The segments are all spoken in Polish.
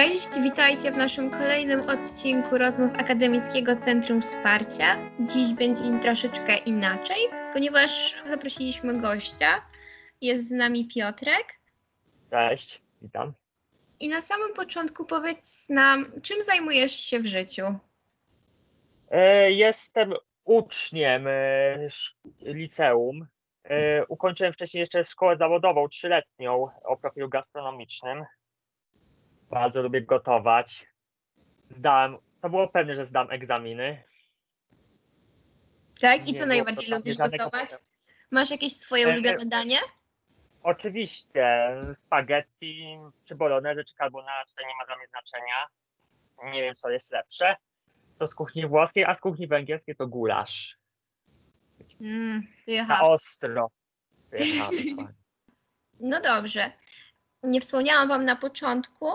Cześć, witajcie w naszym kolejnym odcinku rozmów Akademickiego Centrum Wsparcia. Dziś będzie troszeczkę inaczej, ponieważ zaprosiliśmy gościa. Jest z nami Piotrek. Cześć, witam. I na samym początku powiedz nam, czym zajmujesz się w życiu? E, Jestem uczniem e, liceum. E, Ukończyłem wcześniej jeszcze szkołę zawodową trzyletnią o profilu gastronomicznym. Bardzo lubię gotować. Zdałem, to było pewne, że zdam egzaminy. Tak? I Nie co było najbardziej to lubisz żadnego gotować? problemu. Masz jakieś swoje E, ulubione danie? Oczywiście spaghetti, czy bolognese, czy carbonara, to nie ma dla mnie znaczenia. Nie wiem, co jest lepsze. To z kuchni włoskiej, a z kuchni węgierskiej to gulasz. Mm, Na wyjechałam. ostro. Wyjechałem, dokładnie. No dobrze. Nie wspomniałam Wam na początku,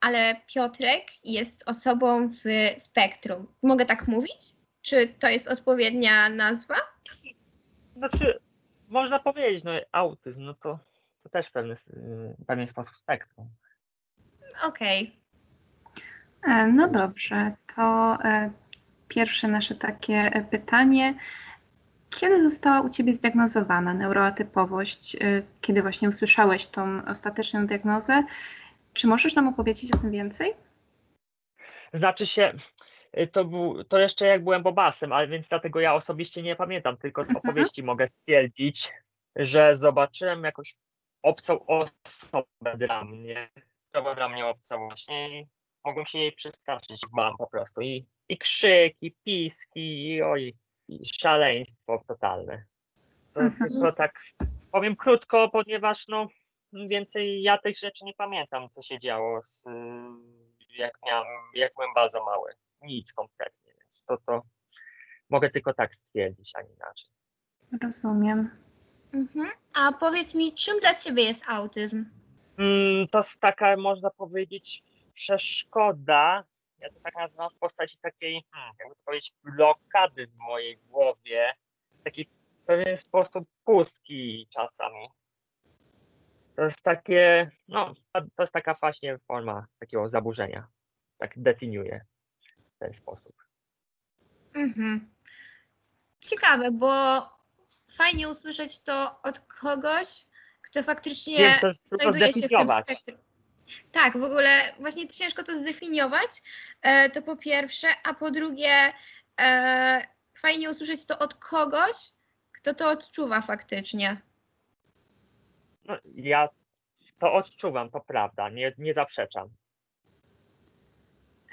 ale Piotrek jest osobą w spektrum. Mogę tak mówić? Czy to jest odpowiednia nazwa? Znaczy, można powiedzieć, no autyzm, no to, to też w pewien, sposób spektrum. Okej. E, No dobrze, to e, pierwsze nasze takie e, pytanie. Kiedy została u Ciebie zdiagnozowana neuroatypowość? E, Kiedy właśnie usłyszałeś tą ostateczną diagnozę? Czy możesz nam opowiedzieć o tym więcej? Znaczy się, to, był, to jeszcze jak byłem bobasem, ale więc dlatego ja osobiście nie pamiętam, tylko z Mhm. opowieści mogę stwierdzić, że zobaczyłem jakąś obcą osobę dla mnie. To była dla mnie obca właśnie i mogłem się jej przestraszyć, bam po prostu. I, i krzyki, piski, i oj, i szaleństwo totalne. To Mhm. tylko tak powiem krótko, ponieważ no więcej ja tych rzeczy nie pamiętam, co się działo, z, y, jak, miałem, jak byłem bardzo mały. Nic kompletnie, więc to, to mogę tylko tak stwierdzić, a nie inaczej. Rozumiem. Mhm. A powiedz mi, czym dla Ciebie jest autyzm? Mm, to jest taka, można powiedzieć, przeszkoda. Ja to tak nazywam w postaci takiej, hmm, jakby to powiedzieć, blokady w mojej głowie. Taki w pewien sposób pustki czasami. To jest takie, no, to jest taka właśnie forma takiego zaburzenia. Tak definiuję w ten sposób. Mhm. Ciekawe, bo fajnie usłyszeć to od kogoś, kto faktycznie Wiem, to jest znajduje się w tym spektrum. Tak, w ogóle właśnie ciężko to zdefiniować, e, to po pierwsze, a po drugie e, fajnie usłyszeć to od kogoś, kto to odczuwa faktycznie. No, ja to odczuwam, to prawda, nie, nie zaprzeczam.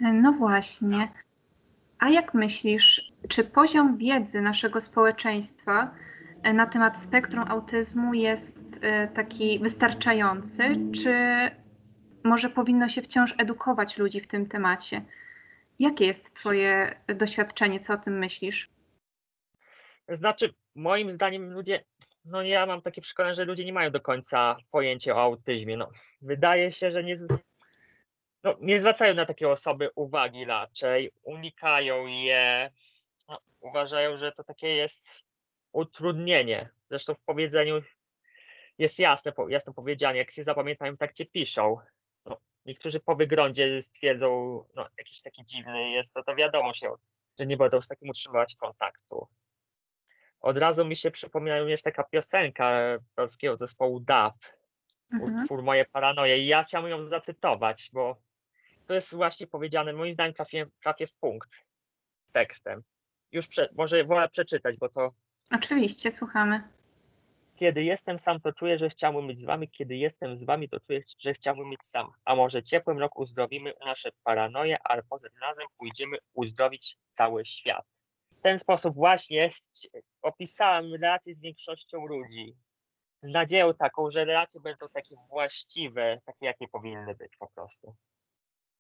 E, No właśnie. A jak myślisz, czy poziom wiedzy naszego społeczeństwa e, na temat spektrum autyzmu jest e, taki wystarczający, czy może powinno się wciąż edukować ludzi w tym temacie? Jakie jest Twoje doświadczenie? Co o tym myślisz? Znaczy, moim zdaniem ludzie, no ja mam takie przekonanie, że ludzie nie mają do końca pojęcia o autyzmie. No, wydaje się, że nie, no, nie zwracają na takie osoby uwagi raczej, unikają je, no, uważają, że to takie jest utrudnienie. Zresztą w powiedzeniu jest jasne, jasno powiedziane, jak się zapamiętają, tak cię piszą. No, niektórzy po wyglądzie stwierdzą, no jakiś taki dziwny jest, to to wiadomo się, że nie będą z takim utrzymywać kontaktu. Od razu mi się przypomina również taka piosenka polskiego zespołu DAP, Mhm. utwór Moje paranoje i ja chciałbym ją zacytować, bo to jest właśnie powiedziane, moim zdaniem trafię, trafię w punkt z tekstem. Już prze, może wolę przeczytać, bo to Oczywiście, słuchamy. kiedy jestem sam, to czuję, że chciałbym być z wami, kiedy jestem z wami, to czuję, że chciałbym być sam. A może ciepłym rok uzdrowimy nasze paranoje, ale poza tym razem pójdziemy uzdrowić cały świat. W ten sposób właśnie opisałem relacje z większością ludzi. Z nadzieją taką, że relacje będą takie właściwe, takie jakie powinny być po prostu.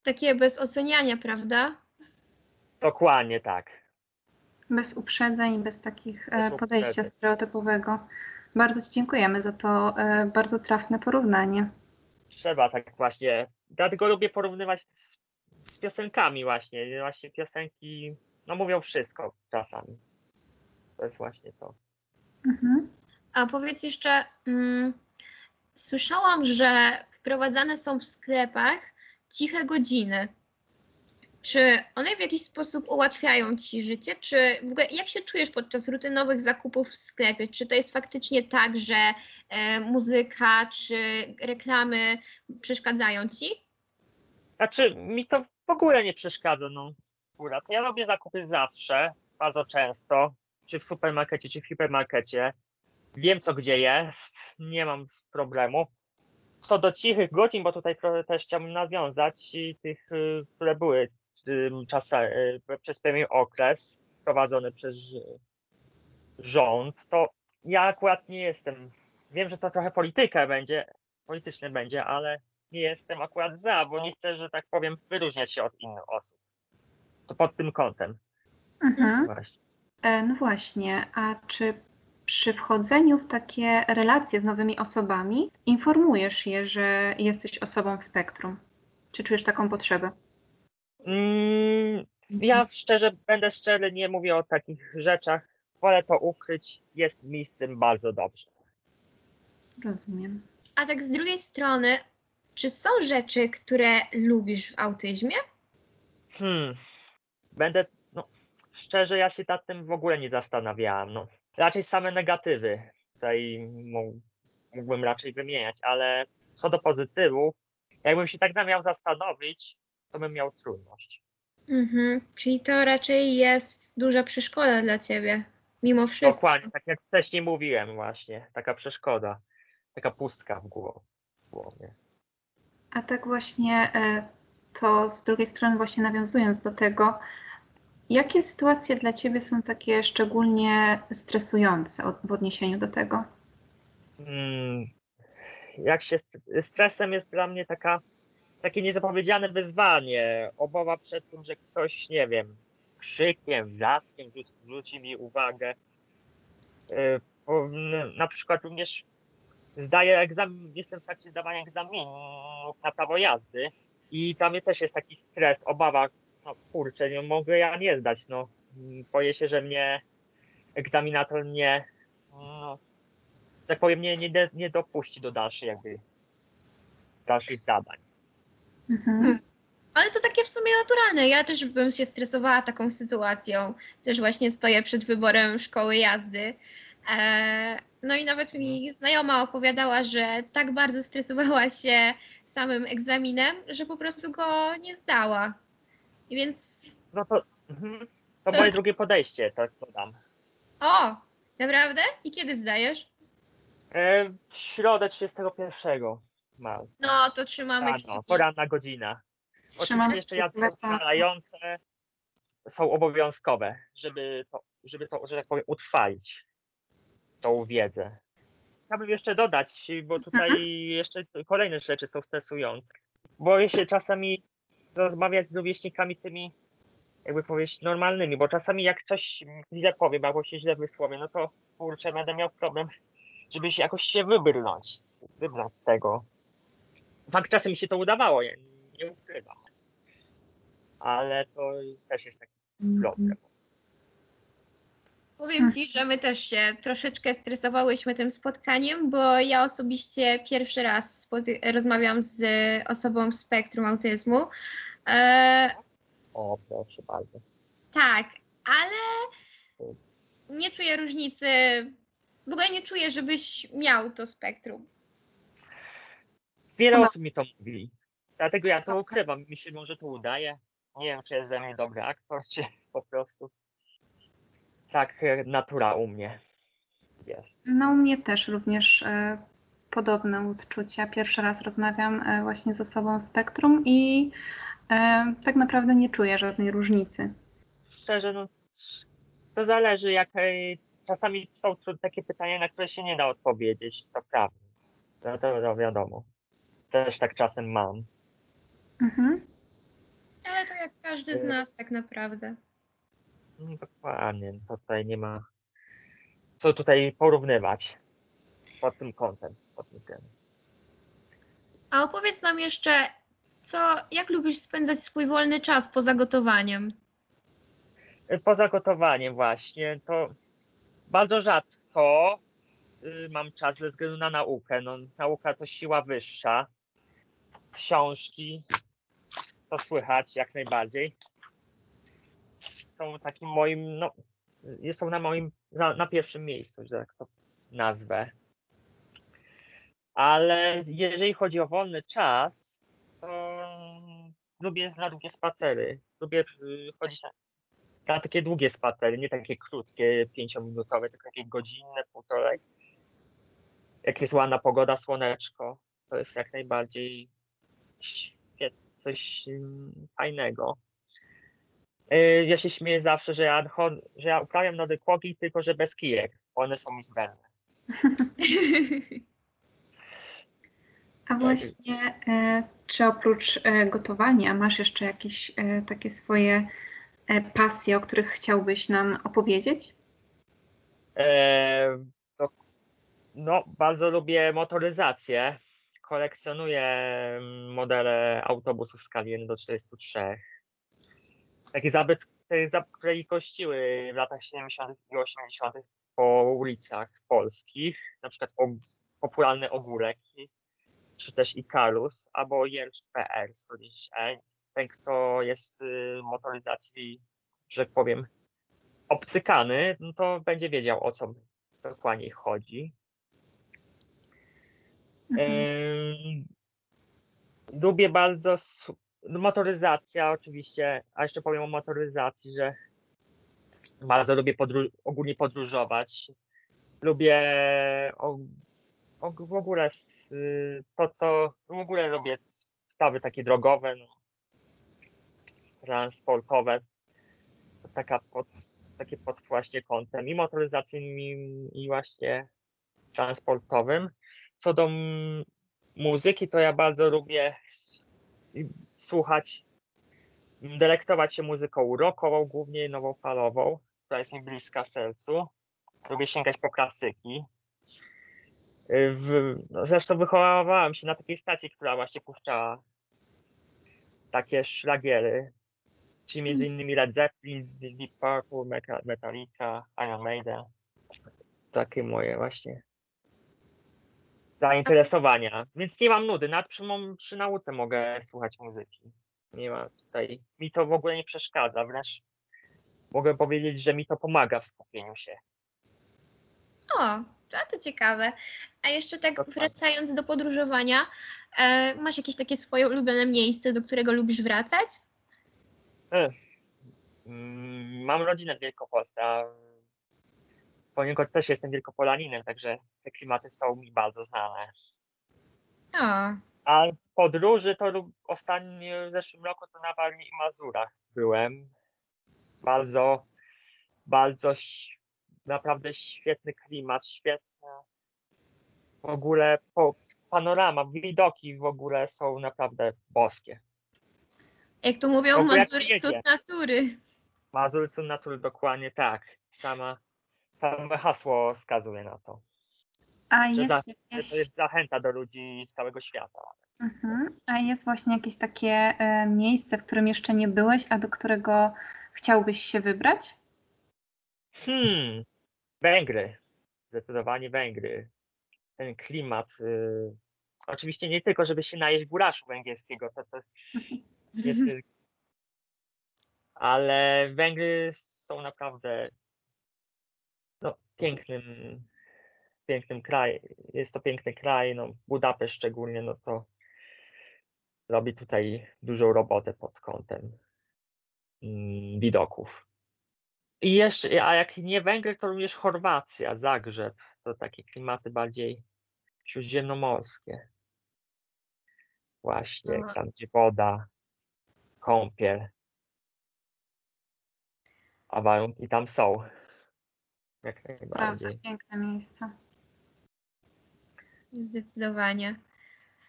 Takie bez oceniania, prawda? Dokładnie tak. Bez uprzedzeń, bez takich e, Bez podejścia uprzedzeń. stereotypowego. Bardzo Ci dziękujemy za to e, bardzo trafne porównanie. Trzeba tak właśnie. Dlatego lubię porównywać z, z piosenkami właśnie. Właśnie piosenki, no mówią wszystko czasami. To jest właśnie to. Mhm. A powiedz jeszcze, mm, słyszałam, że wprowadzane są w sklepach ciche godziny. Czy one w jakiś sposób ułatwiają ci życie? Czy w ogóle jak się czujesz podczas rutynowych zakupów w sklepie? Czy to jest faktycznie tak, że e, muzyka czy reklamy przeszkadzają ci? Znaczy, mi to w ogóle nie przeszkadza, no. Akurat. Ja robię zakupy zawsze, bardzo często, czy w supermarkecie, czy w hipermarkecie. Wiem, co gdzie jest, nie mam problemu. Co do cichych godzin, bo tutaj też chciałbym nawiązać i tych, y, które były czasem, przez pewien okres prowadzone przez ż- rząd, to ja akurat nie jestem. Wiem, że to trochę polityka będzie, polityczne będzie, ale nie jestem akurat za, bo nie chcę, że tak powiem, wyróżniać się od innych osób. To pod tym kątem Mhm. właśnie. E, No właśnie, a czy przy wchodzeniu w takie relacje z nowymi osobami informujesz je, że jesteś osobą w spektrum? Czy czujesz taką potrzebę? Mm, ja szczerze, będę szczery, nie mówię o takich rzeczach. Wolę to ukryć. Jest mi z tym bardzo dobrze. Rozumiem. A tak z drugiej strony, czy są rzeczy, które lubisz w autyzmie? Hmm. Będę, no, szczerze, ja się nad tym w ogóle nie zastanawiałam. No, raczej same negatywy tutaj mó- mógłbym raczej wymieniać, ale co do pozytywów, jakbym się tak miał zastanowić, to bym miał trudność. Mhm. Czyli to raczej jest duża przeszkoda dla ciebie, mimo wszystko. Dokładnie, tak jak wcześniej mówiłem właśnie, taka przeszkoda, taka pustka w głowie. W głowie. A tak właśnie, e, to z drugiej strony, właśnie nawiązując do tego, jakie sytuacje dla Ciebie są takie szczególnie stresujące w odniesieniu do tego? Mm, jak się st- stresem jest dla mnie taka, takie niezapowiedziane wyzwanie, obawa przed tym, że ktoś, nie wiem, krzykiem, wrzaskiem zwróci mi uwagę. Y, n- Na przykład również zdaję egzamin, jestem w trakcie zdawania egzaminu na prawo jazdy i tam też jest taki stres, obawa, no kurczę, nie mogę ja nie zdać, no. Boję się, że mnie egzaminator nie, no, tak powiem, nie, nie, nie dopuści do dalszych jakby dalszych zadań. Mhm. Ale to takie w sumie naturalne. Ja też bym się stresowała taką sytuacją. Też właśnie stoję przed wyborem szkoły jazdy. E, no i nawet mi znajoma opowiadała, że tak bardzo stresowała się samym egzaminem, że po prostu go nie zdała. I Więc No to, mhm, to moje drugie podejście, tak dodam. o, naprawdę? I kiedy zdajesz? E, w środę 31 marca. No to trzymamy Rano, kciuki. poranna godzina. Trzymamy Oczywiście jeszcze jazdy kciuki ustalające są obowiązkowe, żeby to, żeby to, że tak powiem, utrwalić tą wiedzę. Chciałbym jeszcze dodać, bo tutaj jeszcze kolejne rzeczy są stresujące. Boję się czasami rozmawiać z rówieśnikami tymi, jakby powiedzieć, normalnymi, bo czasami jak coś źle powiem albo się źle wysłowię, no to kurczę, będę miał problem, żeby się jakoś się wybrnąć, wybrnąć z tego. Fakt czasem mi się to udawało, nie, nie ukrywam. Ale to też jest taki problem. Powiem Ci, że my też się troszeczkę stresowałyśmy tym spotkaniem, bo ja osobiście pierwszy raz rozmawiam z osobą w spektrum autyzmu. E, O, proszę bardzo. tak, ale nie czuję różnicy. W ogóle nie czuję, żebyś miał to spektrum. Wiele Chyba- osób mi to mówi. Dlatego ja to ukrywam. Mi się może to udaje. Nie wiem, czy jest ze mnie dobry aktor, czy po prostu tak e, natura u mnie jest. No u mnie też również e, podobne odczucia. Pierwszy raz rozmawiam e, właśnie z osobą z spektrum i e, tak naprawdę nie czuję żadnej różnicy. Szczerze, no, to zależy, jak e, czasami są takie pytania, na które się nie da odpowiedzieć, to prawda. No to, to wiadomo. Też tak czasem mam. Mhm. Ale to jak każdy z nas tak naprawdę. No, Dokładnie, to tutaj nie ma co tutaj porównywać pod tym kątem, pod tym względem. A opowiedz nam jeszcze, co, jak lubisz spędzać swój wolny czas poza gotowaniem? Poza gotowaniem właśnie, to bardzo rzadko y, mam czas ze względu na naukę. No, nauka to siła wyższa. książki, to słychać jak najbardziej. Są takim moim, no, są na moim, na pierwszym miejscu, że tak to nazwę. Ale jeżeli chodzi o wolny czas, to lubię na długie spacery. Lubię y, chodzić na, na takie długie spacery, nie takie krótkie, pięciominutowe, tylko takie godzinne, półtorej. Jak jest ładna pogoda, słoneczko, to jest jak najbardziej coś fajnego. Y, Ja się śmieję zawsze, że ja, że ja uprawiam nowykłoki, tylko że bez kijek. One są mi zbędne. A właśnie, e, czy oprócz e, gotowania masz jeszcze jakieś e, takie swoje e, pasje, o których chciałbyś nam opowiedzieć? E, to, no, bardzo lubię motoryzację. Kolekcjonuję modele autobusów w skali 1 do 43. Takie zabytki, które i kościły w latach 70. i 80. po ulicach polskich, na przykład og- popularny Ogórek, czy też Ikarus, albo Jelcz PR 110 e Ten, kto jest y, motoryzacji, że tak powiem, obcykany, no to będzie wiedział o co dokładnie chodzi. Mhm. Em, Lubię bardzo motoryzacja oczywiście, a jeszcze powiem o motoryzacji, że bardzo lubię ogólnie podróżować. Lubię w ogóle to, co w ogóle lubię sprawy takie drogowe, no, transportowe. To taka pod, takie pod właśnie kątem i motoryzacyjnym i, i właśnie transportowym. Co do muzyki, to ja bardzo lubię słuchać, delektować się muzyką rockową, głównie nowofalową, która jest mi bliska sercu. Lubię sięgać po klasyki. W, no zresztą wychowywałem się na takiej stacji, która właśnie puszczała takie szlagiery, czyli między innymi Led Zeppelin, Deep Purple, Metallica, Iron Maiden. Takie moje właśnie zainteresowania. Więc nie mam nudy. Nawet przy, przy nauce mogę słuchać muzyki. Nie ma tutaj. Mi to w ogóle nie przeszkadza. Wręcz mogę powiedzieć, że mi to pomaga w skupieniu się. O, to, to ciekawe. A jeszcze tak wracając do podróżowania, e, masz jakieś takie swoje ulubione miejsce, do którego lubisz wracać? Mm, Mam rodzinę w Wielkopolsce, a poniekąd też jestem wielkopolaninem, także te klimaty są mi bardzo znane. O, A z podróży to ostatnio w zeszłym roku to na Warmii i Mazurach byłem. Bardzo, bardzo naprawdę świetny klimat, świetne. W ogóle po, panorama, widoki w ogóle są naprawdę boskie. jak to mówią, Mazury cud natury. Mazur co natury dokładnie tak. Sama, same hasło wskazuje na to. A jest za- jakieś, To jest zachęta do ludzi z całego świata. Mhm. A jest właśnie jakieś takie e, miejsce, w którym jeszcze nie byłeś, a do którego chciałbyś się wybrać? Hmm, Węgry. Zdecydowanie Węgry. Ten klimat. Y, oczywiście nie tylko, żeby się najeść buraszu węgierskiego, to, to tylko. Ale Węgry są naprawdę pięknym, pięknym krajem. Jest to piękny kraj, no, Budapeszt szczególnie, no to robi tutaj dużą robotę pod kątem mm, widoków. I jeszcze, a jak nie Węgry, to również Chorwacja, Zagrzeb. To takie klimaty bardziej śródziemnomorskie. Właśnie, Aha. tam gdzie woda, kąpiel. A warunki tam są. Jak Prawda, najbardziej. piękne miejsce. Zdecydowanie.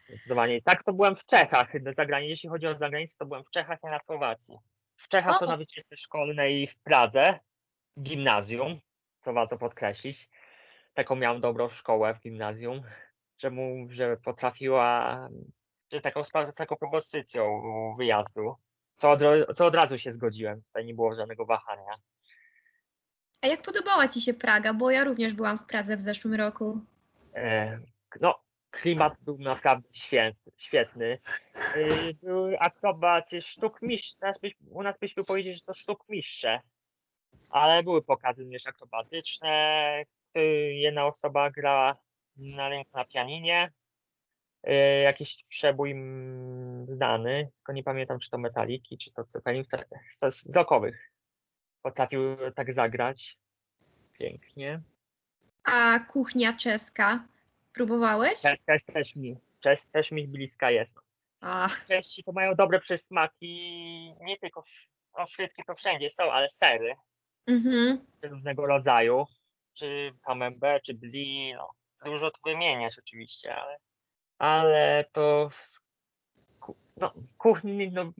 Zdecydowanie. Tak to byłem w Czechach. Za grani- Jeśli chodzi o zagranicę, to byłem w Czechach i na Słowacji. W Czechach to O! na wycieczce szkolnej w Pradze, w gimnazjum, co warto podkreślić. Taką miałam dobrą szkołę w gimnazjum, że, mu, że potrafiła, że taką sprawę taką propozycją wyjazdu, co od, co od razu się zgodziłem. Tutaj nie było żadnego wahania. A jak podobała Ci się Praga? Bo ja również byłam w Pradze w zeszłym roku. E, no, klimat był naprawdę świetny. Y, Był akrobat sztuk mistrz. U nas byśmy powiedzieli, że to sztuk. Ale były pokazy również akrobatyczne. y, Jedna osoba grała na rynku na pianinie. Y, Jakiś przebój znany, tylko nie pamiętam, czy to metaliki, czy to to z rockowych. Potrafił tak zagrać. Pięknie. A kuchnia czeska? Próbowałeś? Czeska jest też mi, czes, też mi bliska jest. A, Czesi to mają dobre przysmaki, nie tylko no, frytki to wszędzie są, ale sery mhm. różnego rodzaju, czy camembert, czy brie, no, dużo tu wymieniać oczywiście, ale, ale to no, kuchni, no,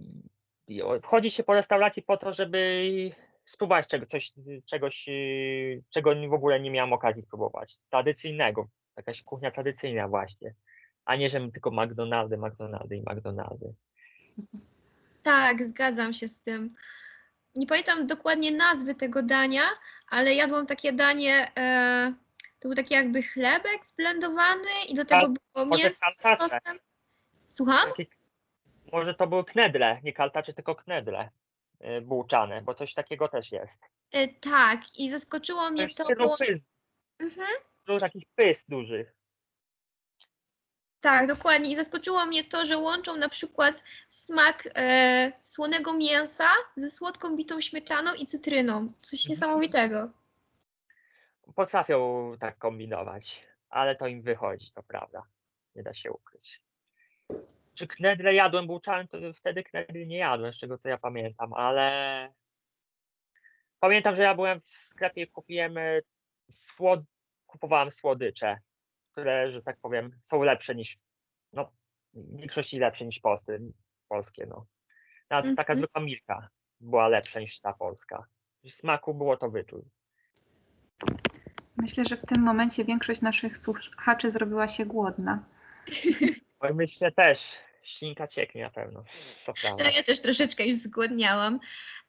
chodzi się po restauracji po to, żeby spróbować czego, coś, czegoś, yy, czego w ogóle nie miałam okazji spróbować, tradycyjnego, jakaś kuchnia tradycyjna właśnie, a nie, że tylko McDonaldy, McDonaldy i McDonaldy. Tak, zgadzam się z tym. Nie pamiętam dokładnie nazwy tego dania, ale jadłam takie danie, e, to był taki jakby chlebek zblendowany i do tego Kal- było mięso z sosem. Słucham? Takie, może to były knedle, nie kaltacze, tylko knedle y, bułczane, bo coś takiego też jest. E, tak, i zaskoczyło To mnie to, stylu bo... pys, Mhm. dużo takich pys dużych. Tak, dokładnie. I zaskoczyło mnie to, że łączą na przykład smak e, słonego mięsa ze słodką bitą śmietaną i cytryną. Coś Mhm. niesamowitego. Potrafią tak kombinować, ale to im wychodzi, to prawda. Nie da się ukryć. Czy knedle jadłem bułczane, to wtedy knedli nie jadłem, z czego co ja pamiętam, ale pamiętam, że ja byłem w sklepie i kupiłem e, słod... kupowałem słodycze, które, że tak powiem, są lepsze niż, no, w większości lepsze niż polskie, polskie no. Nawet taka Mhm. zwykła Milka była lepsza niż ta polska. W smaku było to wyczuć. Myślę, że w tym momencie większość naszych słuchaczy zrobiła się głodna. Oj, myślę też, ślinka cieknie na pewno, to prawda. No, ja też troszeczkę już zgłodniałam.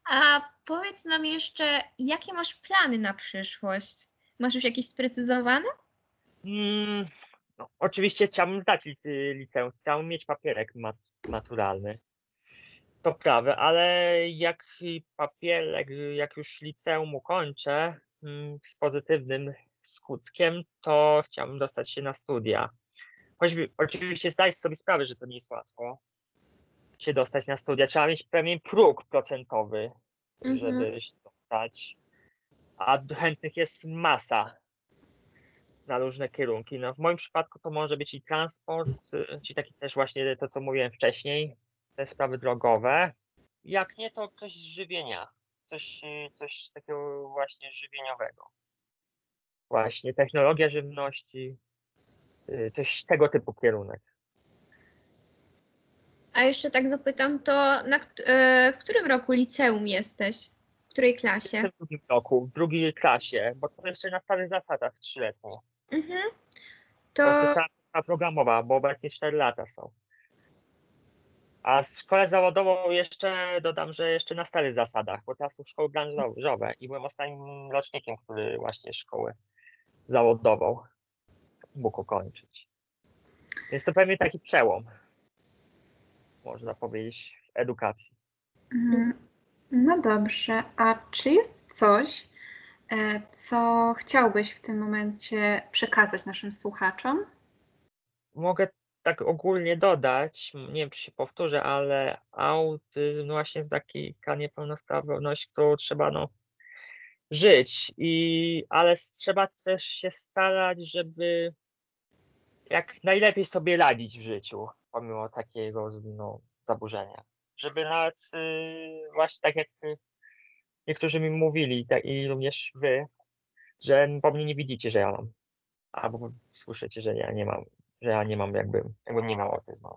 A powiedz nam jeszcze, jakie masz plany na przyszłość? Masz już jakieś sprecyzowane? Mm, no, oczywiście chciałbym zdać liceum, chciałbym mieć papierek mat maturalny. To prawda, ale jak papierek, jak już liceum ukończę mm, z pozytywnym skutkiem, to chciałbym dostać się na studia. Choćby oczywiście zdać sobie sprawę, że to nie jest łatwo się dostać na studia. Trzeba mieć pewien próg procentowy, Mhm. żeby się dostać. A chętnych jest masa na różne kierunki. No, w moim przypadku to może być i transport, y, czy taki też właśnie to, co mówiłem wcześniej, te sprawy drogowe. Jak nie, to coś z żywienia. Coś, y, coś takiego właśnie żywieniowego. Właśnie technologia żywności, y, coś tego typu kierunek. A jeszcze tak zapytam, to na, e, w którym roku liceum jesteś? W której klasie? W drugim roku, w drugiej klasie, bo to jeszcze na starych zasadach trzyletnie. Mhm. To jest To szkoła programowa, bo obecnie 4 lata są. A w szkole zawodową jeszcze dodam, że jeszcze na starych zasadach, bo teraz są szkoły branżowe i byłem ostatnim rocznikiem, który właśnie szkołę zawodową mógł ukończyć. Więc to pewnie taki przełom, można powiedzieć, w edukacji. Mm, No dobrze, a czy jest coś, e, co chciałbyś w tym momencie przekazać naszym słuchaczom? Mogę tak ogólnie dodać, nie wiem czy się powtórzę, ale autyzm właśnie jest taka niepełnosprawność, którą trzeba no, żyć, i, ale trzeba też się starać, żeby jak najlepiej sobie radzić w życiu, pomimo takiego no, zaburzenia. Żeby nawet y, właśnie tak jak y, niektórzy mi mówili tak, i również wy, że po mnie nie widzicie, że ja mam, albo słyszycie, że ja nie mam że ja nie mam jakby, jakby nie mam autyzmu.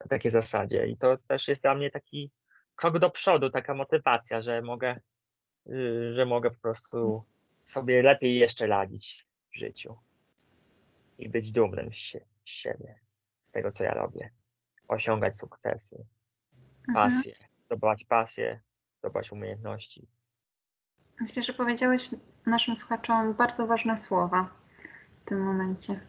Na takiej zasadzie. I to też jest dla mnie taki krok do przodu, taka motywacja, że mogę, y, że mogę po prostu sobie lepiej jeszcze radzić w życiu i być dumnym z, sie- z siebie, z tego, co ja robię. Osiągać sukcesy, Mhm. pasję, zdobywać pasję, zdobywać umiejętności. Myślę, że powiedziałeś naszym słuchaczom bardzo ważne słowa w tym momencie.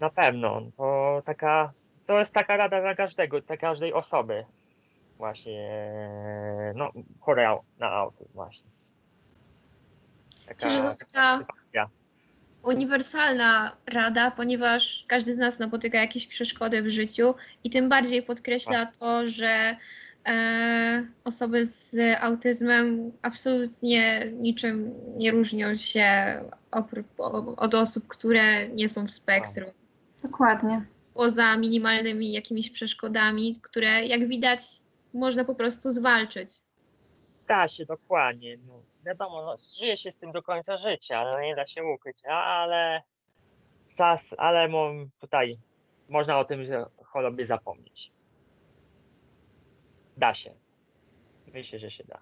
Na pewno, to taka to jest taka rada dla każdego, dla każdej osoby. Właśnie, no, chora na autyzm właśnie. Myślę, że to taka ja. Uniwersalna rada, ponieważ każdy z nas napotyka jakieś przeszkody w życiu i tym bardziej podkreśla to, że e, osoby z autyzmem absolutnie niczym nie różnią się od osób, które nie są w spektrum. Dokładnie. Poza minimalnymi jakimiś przeszkodami, które jak widać można po prostu zwalczyć. Da się, dokładnie. No, wiadomo, no, żyje się z tym do końca życia, no, nie da się ukryć, ale czas, ale tutaj można o tym chorobie zapomnieć. Da się. Myślę, że się da.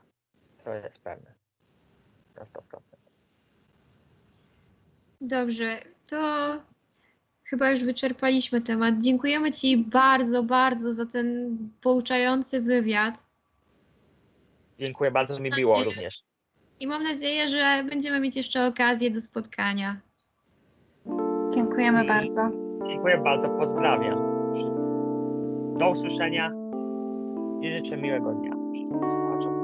To jest pewne. Na 100%. Dobrze, to chyba już wyczerpaliśmy temat. Dziękujemy Ci bardzo, bardzo za ten pouczający wywiad Dziękuję bardzo, mi było również. I mam nadzieję, że będziemy mieć jeszcze okazję do spotkania. Dziękujemy I- bardzo. Dziękuję bardzo, pozdrawiam. Do usłyszenia i życzę miłego dnia wszystkim słuchaczom.